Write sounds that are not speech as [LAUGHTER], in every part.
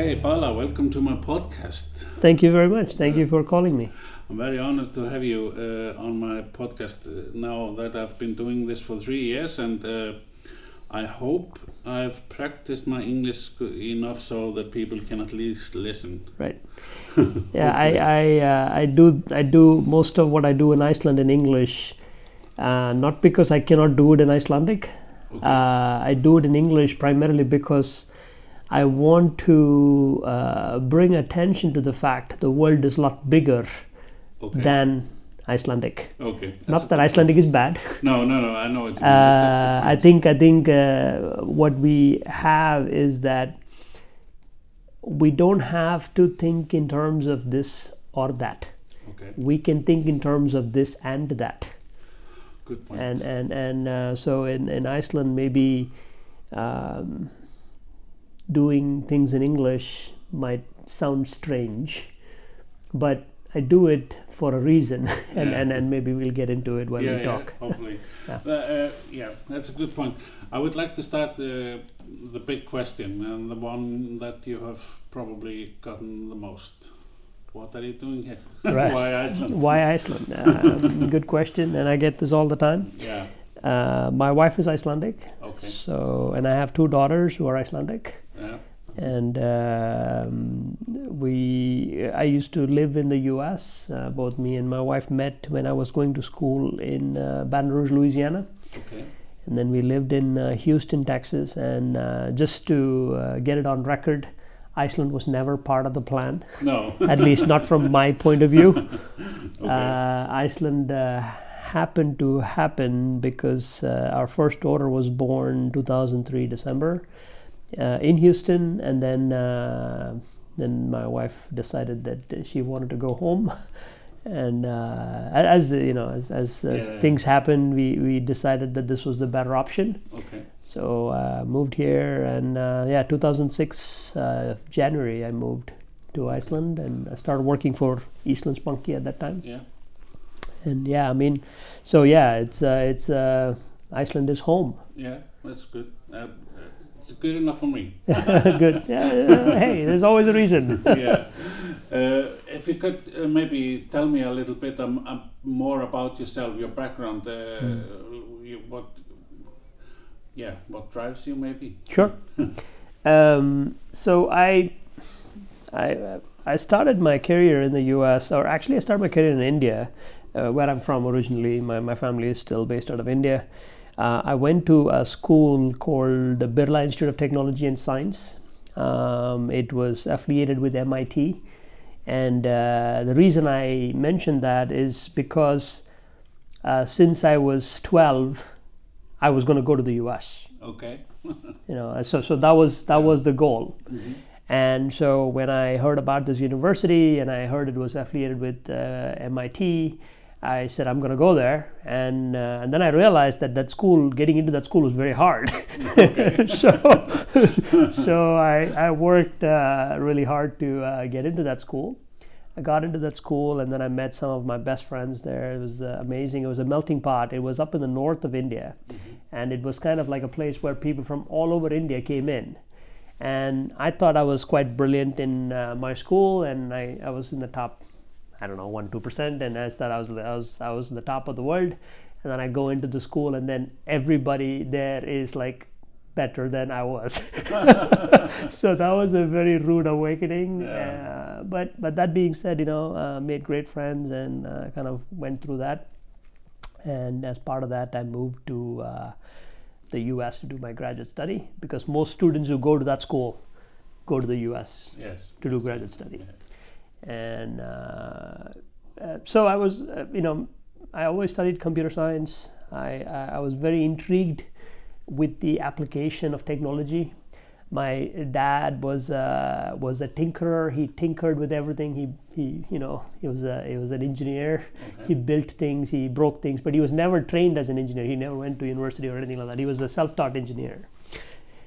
Okay, Bala, welcome to my podcast. Thank you very much. Thank you for calling me. I'm very honored to have you uh, on my podcast uh, now that I've been doing this for three years, and uh, I hope I've practiced my English enough so that people can at least listen. Right. [LAUGHS] Yeah, I I, uh, I do I do most of what I do in Iceland in English, uh, not because I cannot do it in Icelandic. Okay. Uh, I do it in English primarily because I want to uh, bring attention to the fact the world is a lot bigger okay. than Icelandic. okay. That's Not that Icelandic is bad. No, no, no. I know what. Uh, I think I think uh, what we have is that we don't have to think in terms of this or that. Okay. We can think in terms of this and that. Good point. And and and uh, so in in Iceland maybe um, doing things in English might sound strange, but I do it for a reason, [LAUGHS] and Yeah. and, and maybe we'll get into it when yeah, we talk. [LAUGHS] Yeah, hopefully. Yeah. Uh, uh, yeah, that's a good point. I would like to start uh, the big question and the one that you have probably gotten the most. What are you doing here? [LAUGHS] Right. Why Iceland? Why Iceland? Um, good question, and I get this all the time. Yeah. Uh, my wife is Icelandic, Okay. so and I have two daughters who are Icelandic, Yeah. and um, we. I used to live in the U.S. Uh, both me and my wife met when I was going to school in uh, Baton Rouge, Louisiana, Okay. and then we lived in uh, Houston, Texas. And uh, just to uh, get it on record, Iceland was never part of the plan, No. [LAUGHS] at least not from my point of view. [LAUGHS] okay. Uh, Iceland uh, happened to happen because uh, our first daughter was born 2003 December in Houston, and then uh, then my wife decided that she wanted to go home. [LAUGHS] And uh, as you know, as, as, as Yeah. things happened, we, we decided that this was the better option. okay. So uh, moved here, and uh, yeah, 2006 uh, January I moved to Iceland, and I started working for Íslandsbanki at that time Yeah. and yeah i mean so yeah it's uh, it's uh, iceland is home Yeah. That's good. Uh, uh, it's good enough for me. [LAUGHS] good yeah, yeah, hey there's always a reason [LAUGHS] yeah. Uh, if you could uh, maybe tell me a little bit um, um, more about yourself, your background, uh, you, what, yeah, what drives you, maybe. sure [LAUGHS] um, so i i uh, i started my career in the us or actually i started my career in india uh, where i'm from originally my, my family is still based out of india uh, i went to a school called the birla institute of technology and science um, it was affiliated with mit And uh, the reason I mentioned that is because uh, since I was 12, I was going to go to the U.S. Okay. [LAUGHS] You know, so so that was that was the goal. Mhm. And so when I heard about this university and I heard it was affiliated with uh, MIT, I said I'm going to go there. And uh, and then I realized that that school, getting into that school, was very hard. [LAUGHS] so so I I worked uh, really hard to uh, get into that school. I got into that school and then I met some of my best friends there. It was uh, amazing. It was a melting pot. It was up in the north of India, and it was kind of like a place where people from all over India came in and I thought I was quite brilliant in uh, my school, and I, I was in the top, I don't know, one two percent, and I thought I was I was I was the top of the world, and then I go into the school, and then everybody there is like better than I was, [LAUGHS] so that was a very rude awakening. Uh, but but that being said, you know, uh, made great friends and uh, kind of went through that, and as part of that, I moved to. Uh, the US to do my graduate study because most students who go to that school go to the US Yes. to do graduate study. And uh, uh, so I was, uh, you know, I always studied computer science. I, I, I was very intrigued with the application of technology. My dad was uh, was a tinkerer. He tinkered with everything. He, he you know he was a he was an engineer. He built things. He broke things, but he was never trained as an engineer. He never went to university or anything like that. He was a self-taught engineer.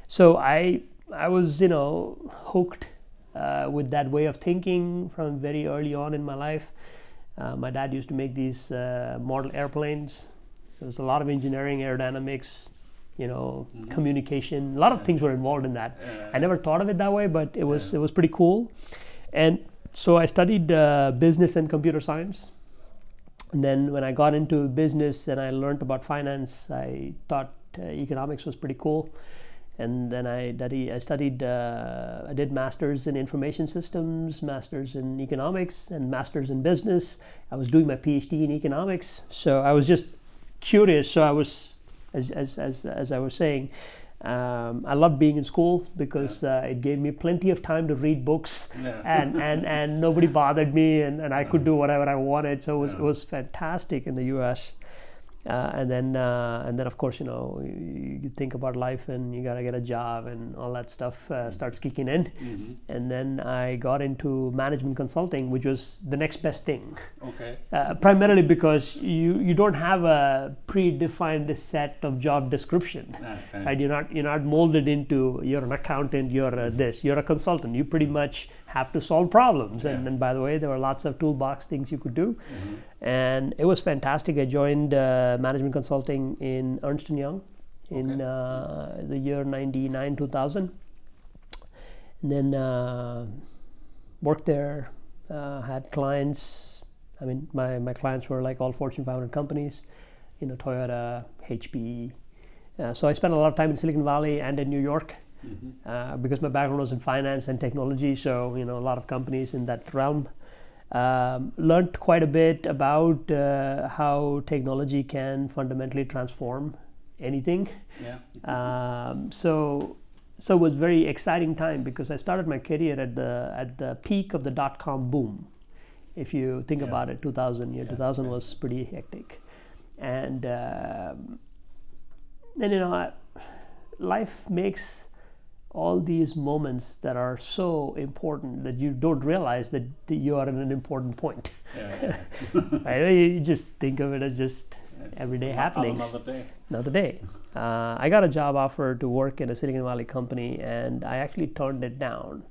So I I was you know hooked uh, with that way of thinking from very early on in my life. Uh, my dad used to make these uh, model airplanes. There was a lot of engineering, aerodynamics, you know, communication. A lot of things were involved in that. I never thought of it that way, but it was Yeah. it was pretty cool. And so I studied uh, business and computer science. And then when I got into business and I learned about finance, I thought uh, economics was pretty cool. And then I studied, I studied, uh, I did masters in information systems, masters in economics, and masters in business. I was doing my PhD in economics, so I was just curious. So I was, as as as, as I was saying, um, I loved being in school because uh, it gave me plenty of time to read books Yeah. [LAUGHS] and, and, and nobody bothered me and, and I could do whatever I wanted. So it was, it was fantastic in the US. Uh, and then uh, and then of course you know you, you think about life and you gotta get a job and all that stuff uh, starts kicking in Mhm. and then I got into management consulting which was the next best thing Okay. uh, primarily because you you don't have a predefined set of job description Yeah, yeah. right you're not you're not molded into you're an accountant you're a this you're a consultant you pretty much have to solve problems and, Yeah. and by the way there were lots of toolbox things you could do Mhm. And it was fantastic. I joined uh, management consulting in ernst and young in Okay. uh, the year 99 2000 and then uh, worked there uh, had clients. I mean my, my clients were like all fortune 500 companies you know toyota hp uh, so i spent a lot of time in silicon valley and in new york Mhm. uh, because my background was in finance and technology. So you know a lot of companies in that realm um, learned quite a bit about uh, how technology can fundamentally transform anything Yeah. um, so so it was very exciting time because I started my career at the at the peak of the dot com boom. If you think Yeah. about it, 2000 year Yeah, 2000 yeah. was pretty hectic, and um, and you know I, life makes all these moments that are so important that you don't realize that, that you are at an important point. Yeah. [LAUGHS] right? You just think of it as just Yes. everyday happenings Another day. another day. Uh, I got a job offer to work in a Silicon Valley company, and I actually turned it down.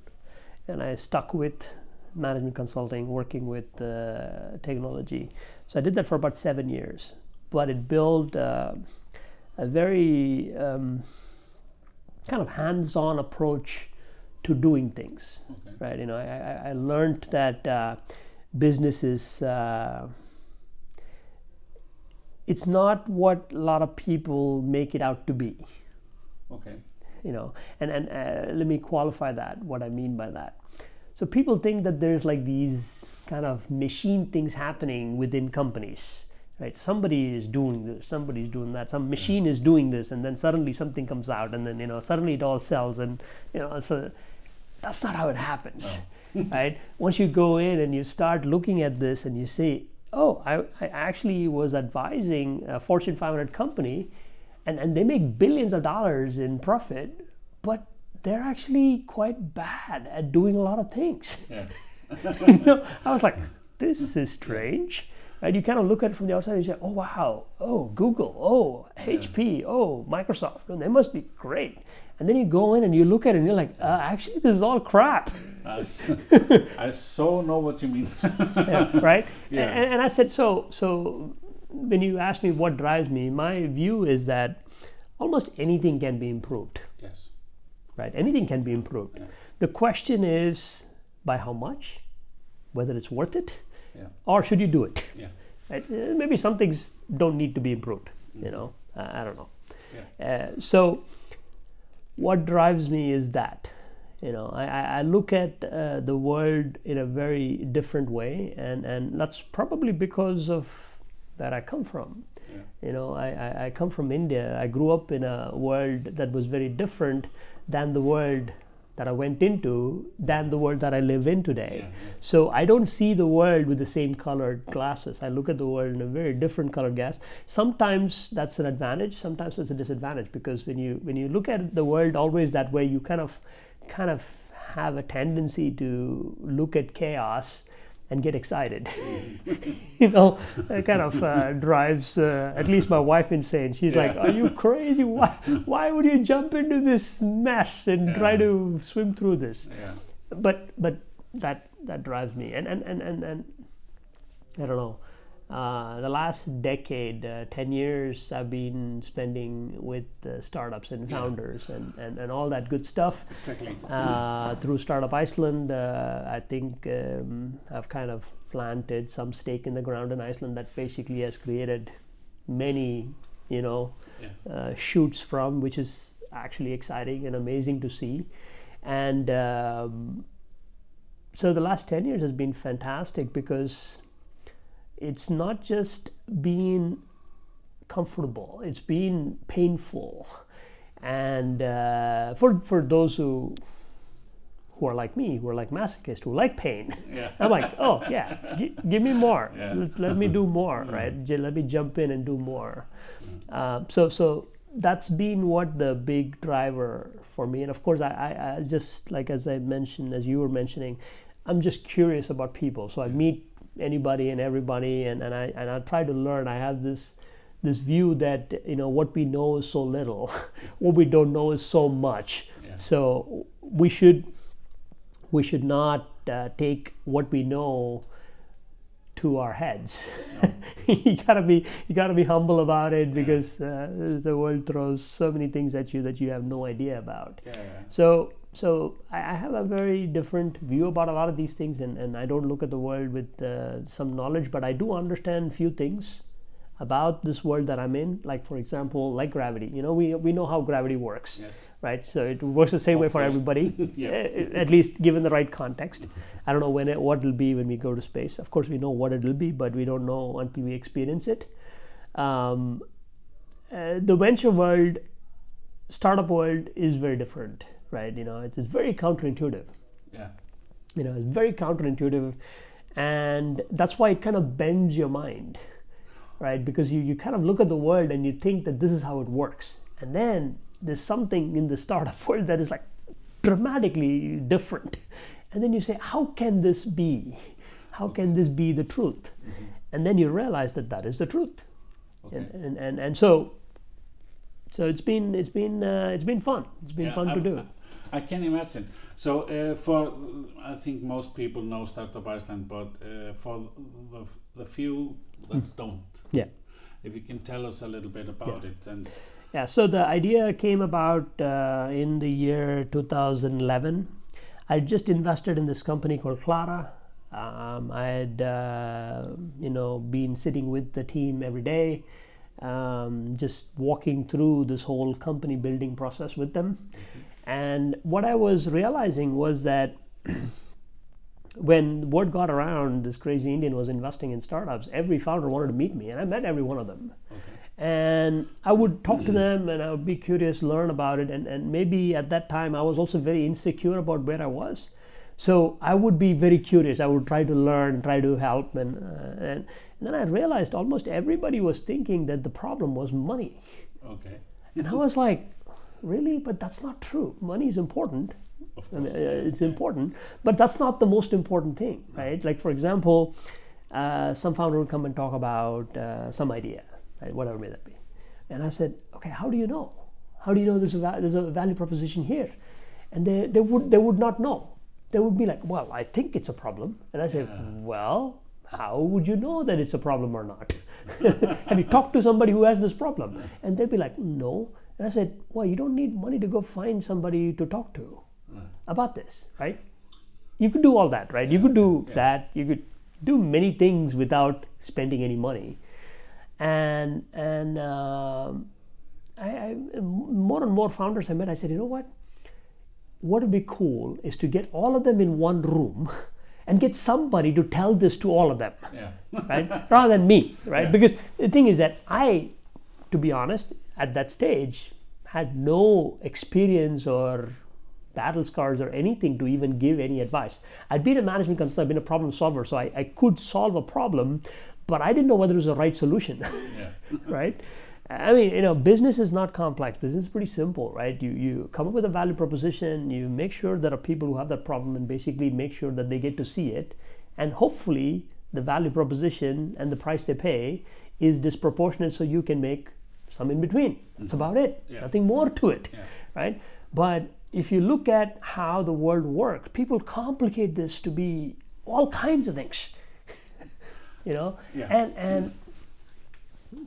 And I stuck with management consulting, working with uh, technology. So I did that for about seven years. But it built uh, a very um, kind of hands-on approach to doing things Okay. right? You know, I, I, learned that uh, business is uh, it's not what a lot of people make it out to be. Okay. You know, and and uh, let me qualify that. What I mean by that. So people think that there's like these kind of machine things happening within companies. Right, somebody is doing this, somebody's doing that, some hmm. machine is doing this, and then suddenly something comes out, and then you know suddenly it all sells, and you know so that's not how it happens [LAUGHS] right? Once you go in and you start looking at this and you say oh i, I actually was advising a fortune 500 company and, and they make billions of dollars in profit but they're actually quite bad at doing a lot of things. Yeah. [LAUGHS] you know, I was like, this is strange. And you kind of look at it from the outside and you say, oh, wow, oh, Google, oh, HP, oh, Microsoft, oh, they must be great. And then you go in and you look at it and you're like, uh, actually, this is all crap, [LAUGHS] [LAUGHS] I so know what you mean. Yeah, [LAUGHS] right? Yeah. And, and I said, so, so when you ask me what drives me, my view is that almost anything can be improved. yes. right? Anything can be improved. Yeah. The question is by how much, whether it's worth it, Yeah. or should you do it? Yeah. [LAUGHS] Uh, Maybe some things don't need to be improved. You know, uh, I don't know. Yeah. Uh, so, what drives me is that. You know, I, I I look at uh, the world in a very different way, and, and that's probably because of where I come from. Yeah. You know, I, I, I come from India. I grew up in a world that was very different than the world that I went into, than the world that I live in today. Yeah. So I don't see the world with the same colored glasses. I look at the world in a very different colored glass. Sometimes that's an advantage. Sometimes it's a disadvantage because when you when you look at the world always that way, you kind of kind of have a tendency to look at chaos and get excited. [LAUGHS] you know, it kind of uh, drives uh, at least my wife insane. She's like, "Are you crazy? Why why would you jump into this mess and try to swim through this?" Yeah. but but that that drives me and and and and, and i don't know uh, the last decade, uh, 10 years, I've been spending with uh, startups and Yeah. founders and, and, and all that good stuff. Exactly. Uh, through Startup Iceland, uh, I think um, I've kind of planted some stake in the ground in Iceland that basically has created many, you know, Yeah. uh, shoots from, which is actually exciting and amazing to see. And um, so the last 10 years has been fantastic because it's not just being comfortable, it's being painful. And uh, for, for those who who are like me, who are like masochists, who like pain, Yeah. I'm like, oh yeah, gi- give me more. Yeah. Let's let me do [LAUGHS] more, right? J- Let me jump in and do more. Uh, so so that's been what the big driver for me. And of course, I, I, I just like as I mentioned, as you were mentioning, I'm just curious about people. So I meet anybody and everybody, and, and I and I try to learn. I have this this view that you know what we know is so little, [LAUGHS] what we don't know is so much. Yeah. So we should we should not uh, take what we know to our heads. [LAUGHS] you gotta be you gotta be humble about it because uh, the world throws so many things at you that you have no idea about. Yeah. yeah. So so I, I have a very different view about a lot of these things, and, and I don't look at the world with uh, some knowledge, but I do understand few things about this world that I'm in. Like for example, like gravity. You know, we we know how gravity works Yes. right? So it works the same way for everybody, [LAUGHS] Yeah. eh, at least given the right context. I don't know when it, what it'll be when we go to space. Of course, we know what it'll be, but we don't know until we experience it. Um, uh, the venture world, startup world is very different, right? You know, it's, it's very counterintuitive. Yeah. You know, it's very counterintuitive, and that's why it kind of bends your mind, right? Because you, you kind of look at the world and you think that this is how it works, and then there's something in the startup [LAUGHS] world that is like dramatically different, and then you say, how can this be? How can this be the truth? And then you realize that that is the truth, Okay. and, and, and and so. So it's been it's been uh, it's been fun. It's been Yeah, fun to I'm- do. I can imagine. So uh, for I think most people know Startup Iceland, but uh, for the, the few that don't, Hmm. Yeah. if you can tell us a little bit about it and Yeah, so the idea came about uh, in the year 2011. I just invested in this company called Clara. Um, I had, uh, you know, been sitting with the team every day, um, just walking through this whole company building process with them. And what I was realizing was that [CLEARS THROAT] when word got around this crazy Indian was investing in startups, every founder wanted to meet me, and I met every one of them and I would talk to them and I would be curious, learn about it, and, and maybe at that time I was also very insecure about where I was. So I would be very curious. I would try to learn, try to help, and uh, and, and then I realized almost everybody was thinking that the problem was money, okay, and I was like, really? But that's not true. Money is important. of I mean, uh, it's important, but that's not the most important thing, right? Like for example, uh, some founder would come and talk about uh, some idea, right? Whatever may that be, and I said, okay, how do you know? How do you know there's a there's a value proposition here? And they they would they would not know. They would be like, well, I think it's a problem, and I said, well. How would you know that it's a problem or not? [LAUGHS] Have you talked to somebody who has this problem? And they'd be like, no. And I said, well, you don't need money to go find somebody to talk to about this, right? You could do all that, right? You could do Yeah. that. You could do many things without spending any money, and and um, I, I more and more founders I met, I said, you know what? What would be cool is to get all of them in one room, [LAUGHS] and get somebody to tell this to all of them yeah, right? Rather than me, right? Yeah. Because the thing is that I, to be honest, at that stage, had no experience or battle scars or anything to even give any advice. I'd been a management consultant, I'd been a problem solver, so I, I could solve a problem, but I didn't know whether it was the right solution, yeah, [LAUGHS] right? I mean, you know, business is not complex. Business is pretty simple, right? You you come up with a value proposition. You make sure there are people who have that problem, and basically make sure that they get to see it, and hopefully the value proposition and the price they pay is disproportionate, so you can make some in between. That's mm-hmm. about it. Yeah. Nothing more to it, Yeah. right? But if you look at how the world works, people complicate this to be all kinds of things. [LAUGHS] you know Yeah. and and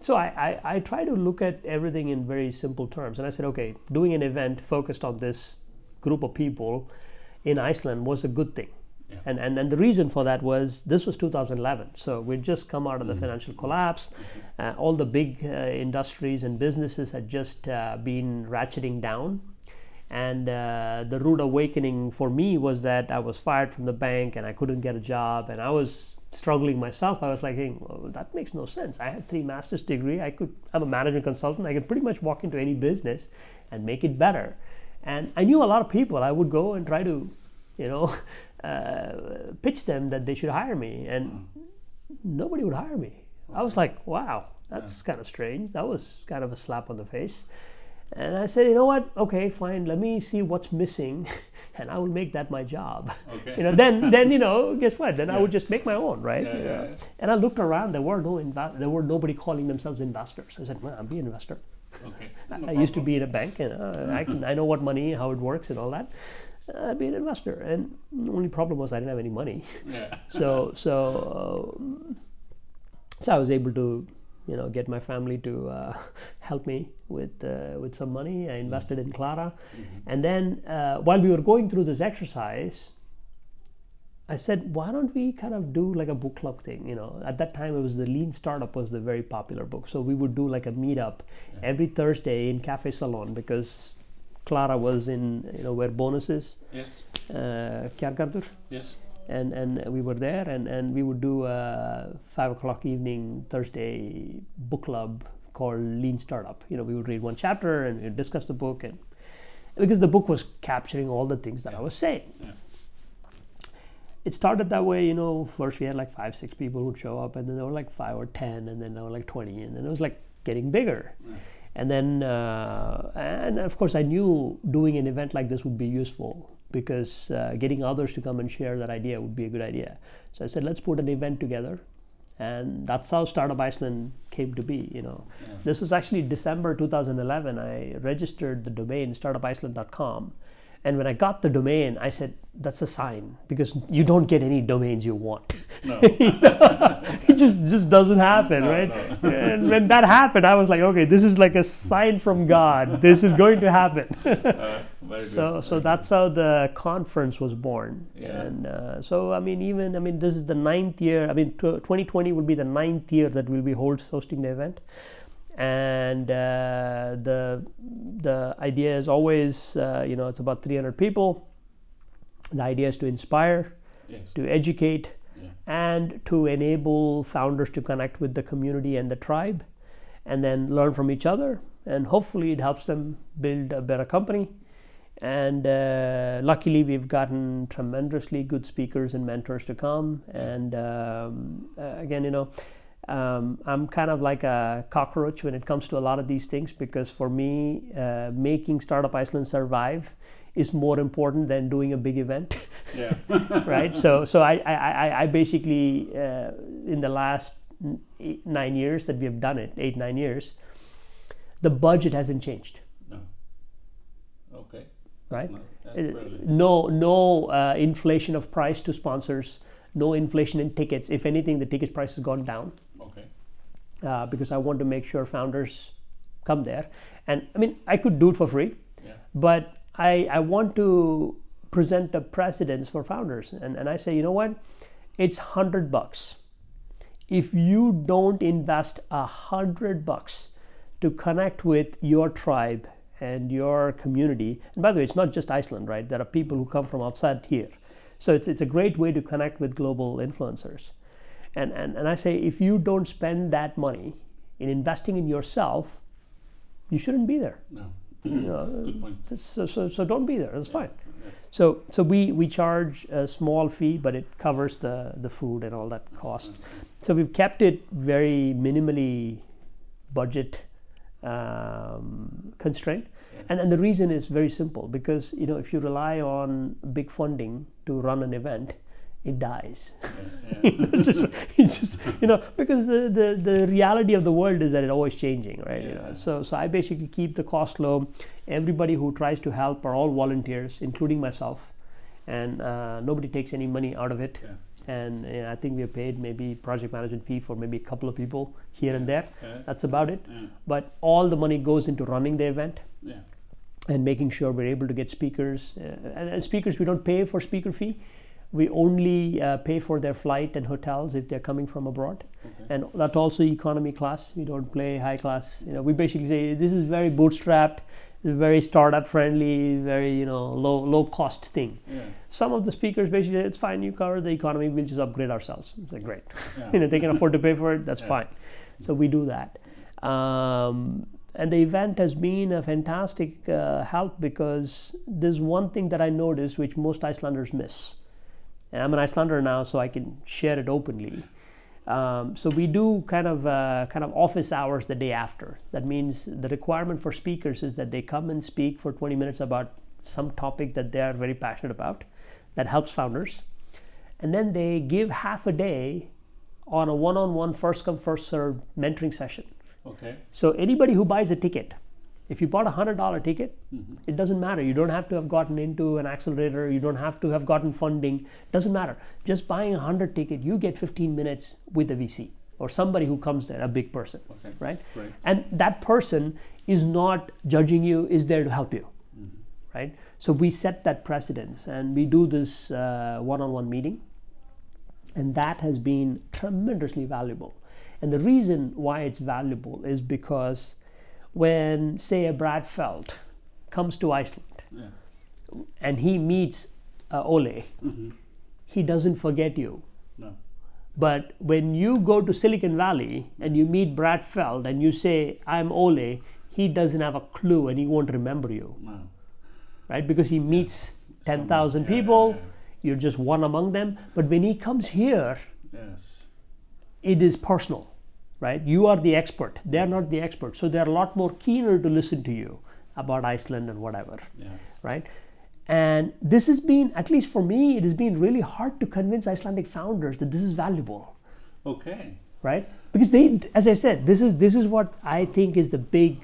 so I, I i try to look at everything in very simple terms and i said okay doing an event focused on this group of people in iceland was a good thing Yeah. and, and and the reason for that was this was 2011 so we'd just come out of the financial collapse uh, all the big uh, industries and businesses had just uh, been ratcheting down and uh, the rude awakening for me was that I was fired from the bank and I couldn't get a job and I was struggling myself. I was like, hey, well, that makes no sense. I have three master's degree. I could. I'm a management consultant. I could pretty much walk into any business and make it better. And I knew a lot of people. I would go and try to, you know, [LAUGHS] uh, pitch them that they should hire me, and nobody would hire me. I was like, wow, that's kind of strange. That was kind of a slap on the face. And I said, you know what? Okay, fine. Let me see what's missing, [LAUGHS] and I will make that my job. Okay. You know, then [LAUGHS] then you know, guess what? Then I would just make my own, right? Yeah, You yeah, know? yeah. And I looked around. There were no inv- there were nobody calling themselves investors. I said, well, I'm be an investor. Okay. [LAUGHS] I used to be in a bank, and uh, I can I know what money, how it works, and all that. Uh, I'd be an investor, and the only problem was I didn't have any money. Yeah. [LAUGHS] So so um, so I was able to you know get my family to uh, [LAUGHS] help me with uh, with some money. I invested in Clara, and then uh, while we were going through this exercise. I said, why don't we kind of do like a book club thing? You know, at that time it was the Lean Startup was the very popular book, so we would do like a meetup every Thursday in Cafe Sólon because Clara was in you know where bonus is, Yes. uh, Kjargardur Yes. and and we were there and and we would do a five o'clock evening thursday book club called lean startup you know we would read one chapter and we'd discuss the book and because the book was capturing all the things that i was saying Yeah. it started that way you know first we had like five six people who'd show up and then there were like five or ten and then there were like 20 and then it was like getting bigger Yeah. And then uh, and of course i knew doing an event like this would be useful because uh, getting others to come and share that idea would be a good idea. So i said let's put an event together. And that's how startup iceland came to be you know. Yeah. this was actually december 2011 i registered the domain startupiceland.com and when i got the domain i said that's a sign because you don't get any domains you want No. [LAUGHS] [LAUGHS] it just just doesn't happen No, right no. [LAUGHS] and when that happened i was like okay this is like a sign from god this is going to happen Uh, good. so so very that's how the conference was born Yeah. and uh, so i mean even i mean this is the ninth year i mean tw 2020 will be the ninth year that we'll be hold, hosting the event and uh, the the idea is always uh, you know it's about 300 people the idea is to inspire. Yes. to educate Yeah. and to enable founders to connect with the community and the tribe and then learn from each other and hopefully it helps them build a better company and uh, luckily we've gotten tremendously good speakers and mentors to come and um, uh, again you know um, i'm kind of like a cockroach when it comes to a lot of these things because for me uh, making startup iceland survive is more important than doing a big event Yeah. [LAUGHS] right? so so I I, I- I basically uh, in the last eight, nine years that we have done it, eight nine years, the budget hasn't changed, no. Okay. right? No, that's Uh, brilliant. No no uh, inflation of price to sponsors, no inflation in tickets. If anything, the ticket price has gone down. Uh, because I want to make sure founders come there. And I mean, I could do it for free, Yeah. but I, I want to present a precedence for founders. And, and I say, you know what? It's 100 bucks. If you don't invest a 100 bucks to connect with your tribe and your community, and by the way, it's not just Iceland, right? There are people who come from outside here. So it's, it's a great way to connect with global influencers. And, and, and I say, if you don't spend that money in investing in yourself, you shouldn't be there. No. You know, Good point. so, so, so don't be there. That's fine. Yeah. So, so we, we charge a small fee, but it covers the, the food and all that cost. So we've kept it very minimally budget um, constrained. Yeah. And, and the reason is very simple because you know if you rely on big funding to run an event, it dies. Yeah. [LAUGHS] yeah. it's just, it's just you know because the, the, the reality of the world is that it's always changing right you know so so i basically keep the cost low everybody who tries to help are all volunteers including myself and uh, nobody takes any money out of it Yeah. and uh, I think we have paid maybe project management fee for maybe a couple of people here and there. Yeah. That's about it. Yeah. But all the money goes into running the event Yeah. and making sure we're able to get speakers. Uh, and, and speakers, we don't pay for speaker fee. We only uh, pay for their flight and hotels if they're coming from abroad, Okay. and that's also economy class. We don't play high class. You know, we basically say this is very bootstrapped, very startup friendly, very you know low low cost thing. Yeah. Some of the speakers basically say it's fine. You cover the economy. We'll just upgrade ourselves. It's like great. Yeah. [LAUGHS] you know they can afford to pay for it. That's Yeah. fine. So we do that. Um, and the event has been a fantastic uh, help because there's one thing that I noticed which most Icelanders miss. And I'm an Icelander now, so I can share it openly. Um, so we do kind of uh, kind of office hours the day after. That means the requirement for speakers is that they come and speak for 20 minutes about some topic that they are very passionate about, that helps founders, and then they give half a day on a one-on-one first come first served mentoring session. Okay. So anybody who buys a ticket, if you bought a hundred dollar ticket, it doesn't matter. You don't have to have gotten into an accelerator. You don't have to have gotten funding. It Doesn't matter. Just buying a hundred ticket, you get 15 minutes with a VC or somebody who comes there, a big person, Okay. right? Great. And that person is not judging you. Is there to help you, right? So we set that precedence, and we do this uh, one-on-one meeting and that has been tremendously valuable. And the reason why it's valuable is because when, say, a Brad Feld comes to Iceland Yeah. and he meets uh, Ole, Mm-hmm. he doesn't forget you. No. But when you go to Silicon Valley and you meet Brad Feld and you say, I'm Ole, he doesn't have a clue and he won't remember you, No. right? Because he meets 10,000 Someone- yeah, people, yeah, you're just one among them. But when he comes here. Yes. it is personal, right? You are the expert. They are not the expert. So they're a lot more keener to listen to you about Iceland and whatever, Yeah. right? And this has been, at least for me, it has been really hard to convince Icelandic founders that this is valuable, Okay. right? Because they, as I said, this is this is what I think is the big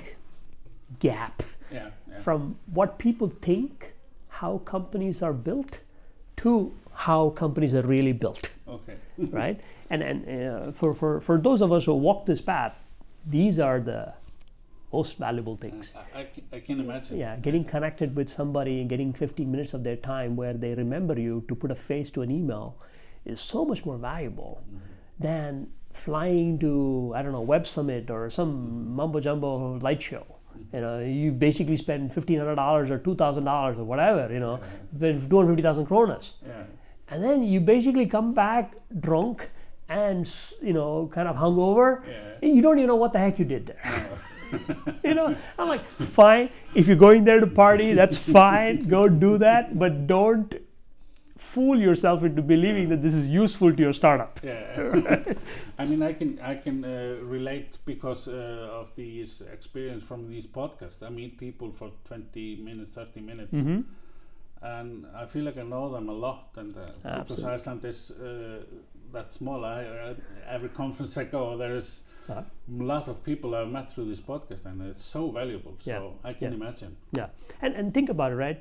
gap Yeah. Yeah. from what people think how companies are built to how companies are really built Okay. right? [LAUGHS] And and uh, for, for for those of us who walk this path, these are the most valuable things. I, I, I can imagine. Yeah, getting connected with somebody and getting 15 minutes of their time where they remember you to put a face to an email is so much more valuable mm-hmm. than flying to I don't know Web Summit or some mm-hmm. mumbo jumbo light show. Mm-hmm. You know, you basically spend fifteen hundred dollars or two thousand dollars or whatever. You know, two hundred fifty thousand kronas Yeah. and then you basically come back drunk and you know kind of hungover Yeah. you don't even know what the heck you did there [LAUGHS] you know i'm like fine if you're going there to party that's [LAUGHS] fine go do that but don't fool yourself into believing that this is useful to your startup Yeah. [LAUGHS] I mean, I can I can uh, relate because uh, of these experience from these podcasts. I meet people for twenty minutes, thirty minutes, Mm-hmm. and I feel like I know them a lot. And uh, because. Iceland is uh, that small, I, I, every conference I go, there is Uh-huh. a lot of people I've met through this podcast, and it's so valuable. So Yeah. I can Yeah. imagine. yeah and and think about it right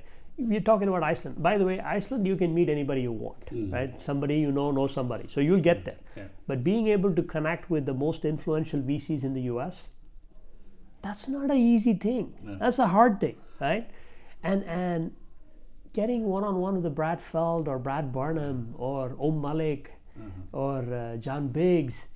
we're talking about iceland by the way iceland you can meet anybody you want Mhm. right somebody you know knows somebody so you'll get there Yeah. But being able to connect with the most influential VCs in the US, that's not an easy thing. No. That's a hard thing, right? And and getting one on one with a Brad Feld or Brad Burnham or Om Malik Mhm. or uh, John Biggs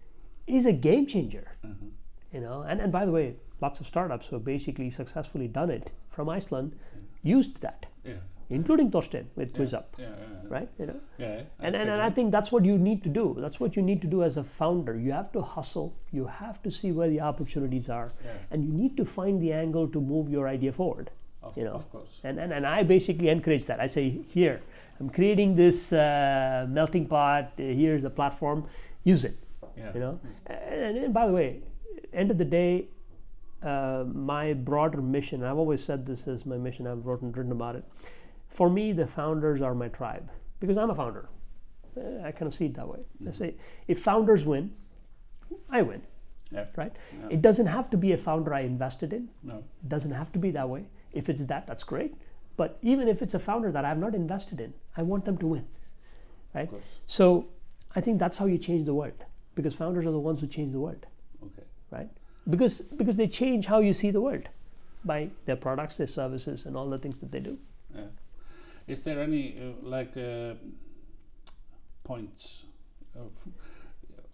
is a game changer. Mhm. You know, and, and by the way, lots of startups who have basically successfully done it from Iceland used that, Yeah. including Torsten with Yeah. QuizUp, Yeah. Yeah. right? You know, Yeah. and, I and, and I think that's what you need to do. That's what you need to do as a founder. You have to hustle. You have to see where the opportunities are, Yeah. and you need to find the angle to move your idea forward. Of, you know. of course. And and, and I basically encourage that. I say, here, I'm creating this uh, melting pot. Uh, here's a platform. Use it. Yeah. You know. And, and by the way, end of the day, uh, my broader mission. I've always said this is my mission. I've written written about it. For me, the founders are my tribe because I'm a founder. Uh, I kind of see it that way. I say, if founders win, I win. Yeah. Right? Yeah. It doesn't have to be a founder I invested in. No. It doesn't have to be that way. If it's that, that's great. But even if it's a founder that I've not invested in, I want them to win. Course. So I think that's how you change the world because founders are the ones who change the world, Okay. right? Because because they change how you see the world by their products, their services, and all the things that they do. Yeah. Is there any uh, like uh, points of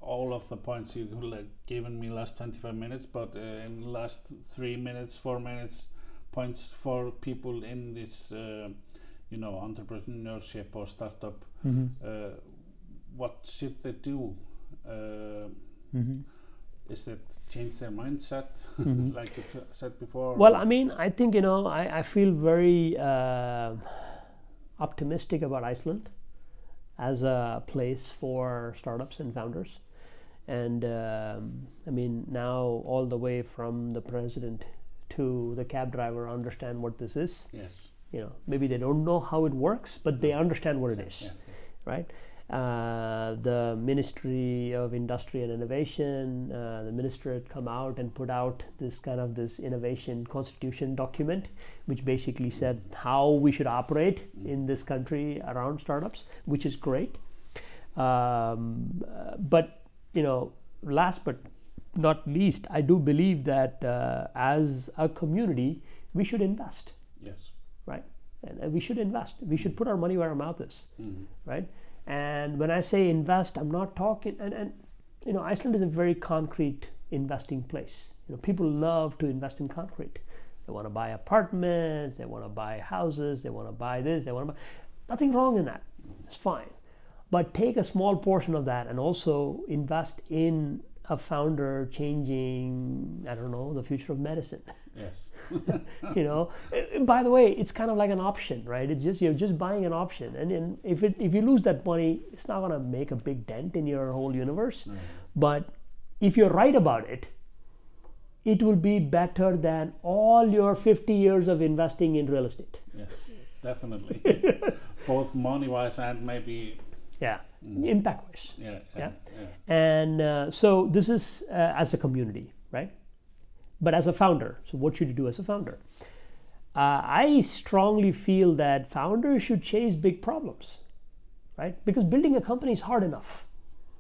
all of the points you've like given me last 25 minutes but uh, in last three minutes four minutes points for people in this uh, you know entrepreneurship or startup uh, what should they do? Uh, is it change their mindset? [LAUGHS] Like you t- said before? Well, I mean, I think you know, I, I feel very uh, optimistic about Iceland as a place for startups and founders. And um, I mean, now all the way from the president to the cab driver understand what this is. yes You know, maybe they don't know how it works, but they understand what it is yeah, right? Uh, the Ministry of Industry and Innovation, uh, the minister had come out and put out this kind of this innovation constitution document, which basically said how we should operate in this country around startups, which is great. Um, uh, but you know, last but not least, I do believe that uh, as a community, we should invest, yes right? And, we should invest. We should put our money where our mouth is Mhm. right? And when I say invest, I'm not talking, and, and you know, Iceland is a very concrete investing place. You know, people love to invest in concrete. They want to buy apartments, they want to buy houses, they want to buy this, they want to buy. Nothing wrong in that. It's fine. But take a small portion of that and also invest in a founder changing, I don't know, the future of medicine. Yes. [LAUGHS] You know? By the way it's kind of like an option right? It's just you're just buying an option. And, and if it if you lose that money it's not going to make a big dent in your whole universe. No. but if you're right about it it will be better than all your 50 years of investing in real estate. Yes, [LAUGHS] definitely. Both money wise and maybe yeah. Impact wise yeah Yeah. and uh, so this is uh, as a community right? But as a founder so what should you do as a founder? Uh, i strongly feel that founders should chase big problems right? Because building a company is hard enough.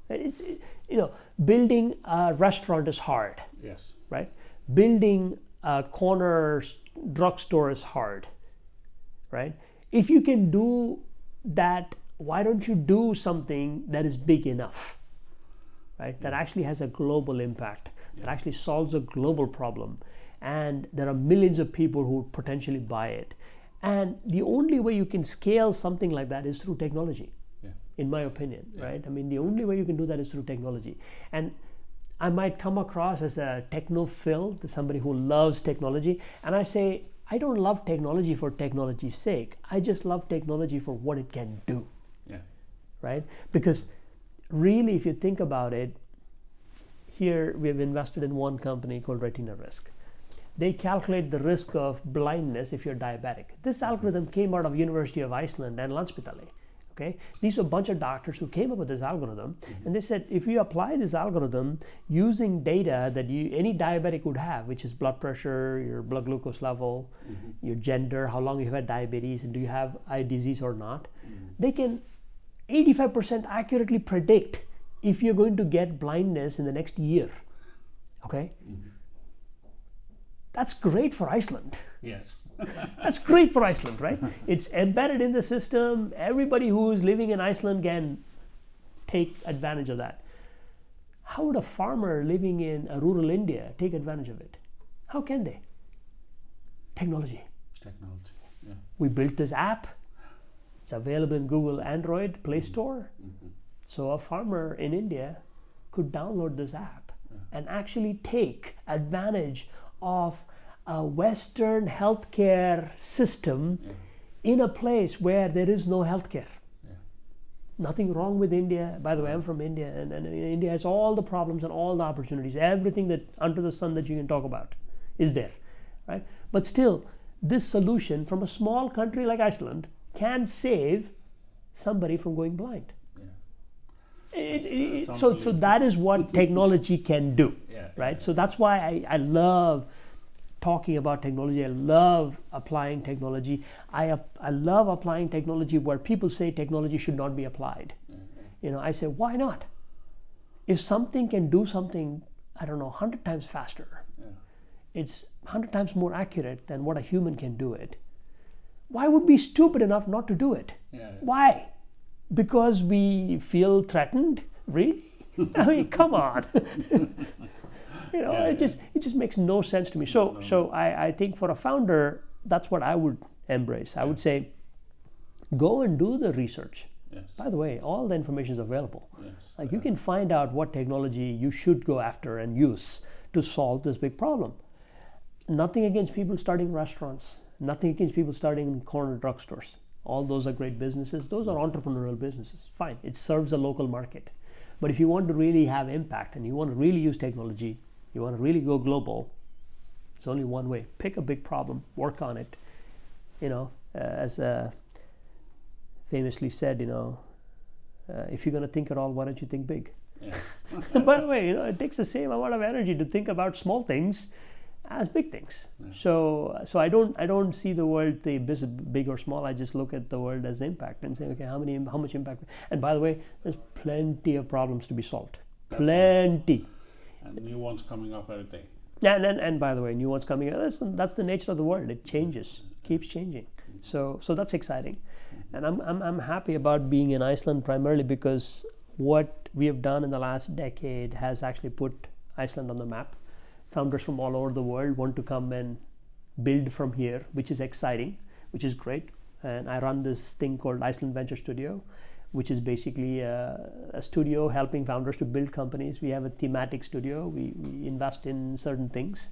It's it- you know building a restaurant is hard yes. right? Building a corner drugstore is hard, right? If you can do that, why don't you do something that is big enough, right? That actually has a global impact, that actually solves a global problem, and there are millions of people who would potentially buy it. And the only way you can scale something like that is through technology yeah in my opinion, right? I mean, the only way you can do that is through technology. And I might come across as a technophil, somebody who loves technology, and I say, I don't love technology for technology's sake. I just love technology for what it can do, yeah right? Because really, if you think about it, here we have invested in one company called Retina Risk. They calculate the risk of blindness if you're diabetic. This mm-hmm. algorithm came out of University of Iceland and Landspitali. Okay, these are a bunch of doctors who came up with this algorithm, mm-hmm. and they said if you apply this algorithm using data that you any diabetic would have, which is blood pressure, your blood glucose level, mm-hmm. your gender, how long you've had diabetes, and do you have eye disease or not, they can 85% accurately predict if you're going to get blindness in the next year. Okay? Mm-hmm. That's great for Iceland. yes [LAUGHS] That's great for Iceland, right? It's embedded in the system. Everybody who is living in Iceland can take advantage of that. How would a farmer living in a rural India take advantage of it? How can they? Technology. technology yeah We built this app. It's available in Google Android Play mm-hmm. Store. Mm-hmm. So a farmer in India could download this app and actually take advantage of a Western healthcare system yeah in a place where there is no healthcare. yeah Nothing wrong with India. By the way, I'm from India, and, and India has all the problems and all the opportunities. Everything that under the sun that you can talk about is there, right? But still, this solution from a small country like Iceland can save somebody from going blind. yeah It- That's- it- so, so that is what [LAUGHS] technology can do yeah right? So that's why I, I love talking about technology. I love applying technology. I, I love applying technology where people say technology should not be applied. You know, I say, why not? If something can do something, I don't know, 100 times faster, Yeah. it's 100 times more accurate than what a human can do it. Why would we be stupid enough not to do it? Yeah. Why? Because we feel threatened? Really? [LAUGHS] I mean, come on. [LAUGHS] you know, Yeah, it just it just makes no sense to me. So no. so I, I think for a founder, that's what I would embrace. I would say, go and do the research. Yes. By the way, all the information is available. Yes. Like you can find out what technology you should go after and use to solve this big problem. Nothing against people starting restaurants, nothing against people starting in corner drugstores. All those are great businesses. Those are entrepreneurial businesses. Fine, it serves a local market. But if you want to really have impact and you want to really use technology, you want to really go global, it's only one way. Pick a big problem, work on it. You know, uh, as uh, famously said, you know, uh, if you're going to think at all, why don't you think big? Yeah. [LAUGHS] By the way, you know, it takes the same amount of energy to think about small things as big things. Yeah. So, so I don't, I don't see the world the big or small. I just look at the world as impact and say, okay, how many, how much impact? And by the way, there's plenty of problems to be solved. Plenty. And new ones coming up every day. And, and, and by the way, new ones coming. in. That's, that's the nature of the world. It changes, keeps changing. So, so that's exciting. And I'm, I'm, I'm happy about being in Iceland primarily because what we have done in the last decade has actually put Iceland on the map. Founders from all over the world want to come and build from here, which is exciting, which is great. And I run this thing called Iceland Venture Studio, which is basically a, a studio helping founders to build companies. We have a thematic studio. We, we invest in certain things,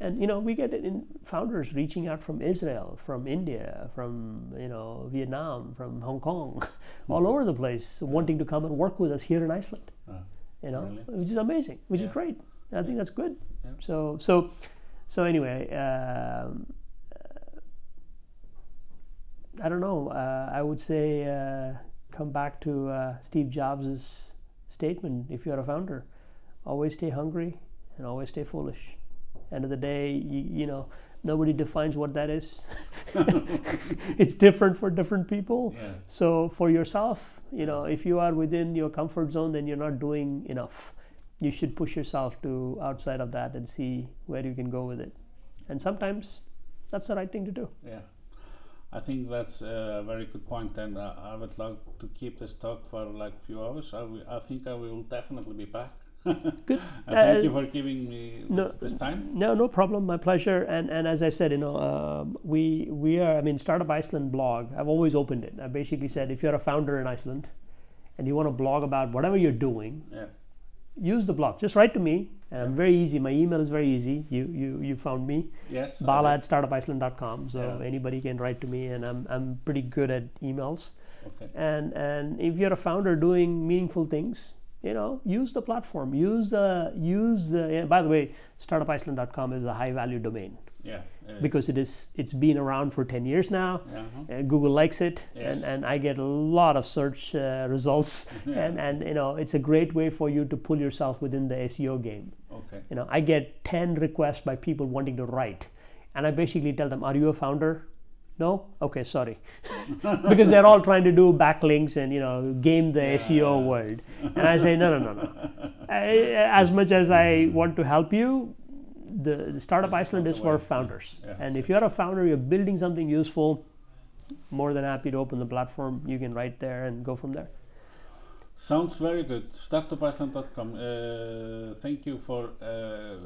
and you know we get in founders reaching out from Israel, from India, from you know Vietnam, from Hong Kong, [LAUGHS] all over the place, wanting to come and work with us here in Iceland. Ah, You know, Brilliant. which is amazing, which Yeah. is great. I think that's good. Yeah. So so so anyway. Um, I don't know. Uh, I would say uh, come back to uh, Steve Jobs' statement: if you're a founder, always stay hungry and always stay foolish. End of the day, you, you know, nobody defines what that is. [LAUGHS] [LAUGHS] it's different for different people. Yeah. So for yourself, you know, if you are within your comfort zone, then you're not doing enough. You should push yourself to outside of that and see where you can go with it. And sometimes that's the right thing to do. Yeah. I think that's a very good point, and uh, I would like to keep this talk for like a few hours. I, will- I think I will definitely be back. [LAUGHS] Good. And thank Uh, you for giving me no, this time. No, no problem. My pleasure. And and as I said, you know, um, we we are. I mean, Startup Iceland blog. I've always opened it. I basically said, if you're a founder in Iceland, and you want to blog about whatever you're doing, Yeah. Use the blog. Just write to me. I'm very easy. My email is very easy. You you you found me. Yes. Bala at startupiceland.com. So Yeah. anybody can write to me, and I'm I'm pretty good at emails. Okay. And and if you're a founder doing meaningful things, you know, use the platform. Use the use the. yeah, by the way, startupiceland.com is a high value domain Yeah. it because it is it's been around for 10 years now. Uh-huh. Uh, Google likes it, Yes. and, and I get a lot of search uh, results, [LAUGHS] Yeah. and and you know it's a great way for you to pull yourself within the SEO game. Okay. You know, I get 10 requests by people wanting to write. And I basically tell them, Are you a founder? No? Okay, sorry. [LAUGHS] because they're all trying to do backlinks and, you know, game the SEO world. And I say, No, no, no, no. [LAUGHS] I, as much as I want to help you, the, the Startup This is Iceland is for founders. Yeah, and if you're a founder, you're building something useful, more than happy to open the platform. You can write there and go from there. Sounds very good. Startupiceland.com. Uh, thank you for uh,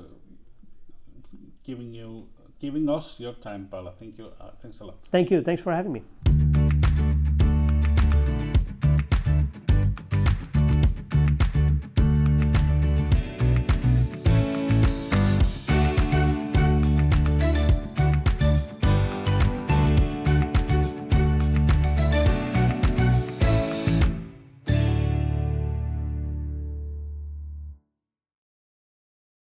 giving you giving us your time, Bala. Thank you. Uh, thanks a lot. Thank you. Thanks for having me.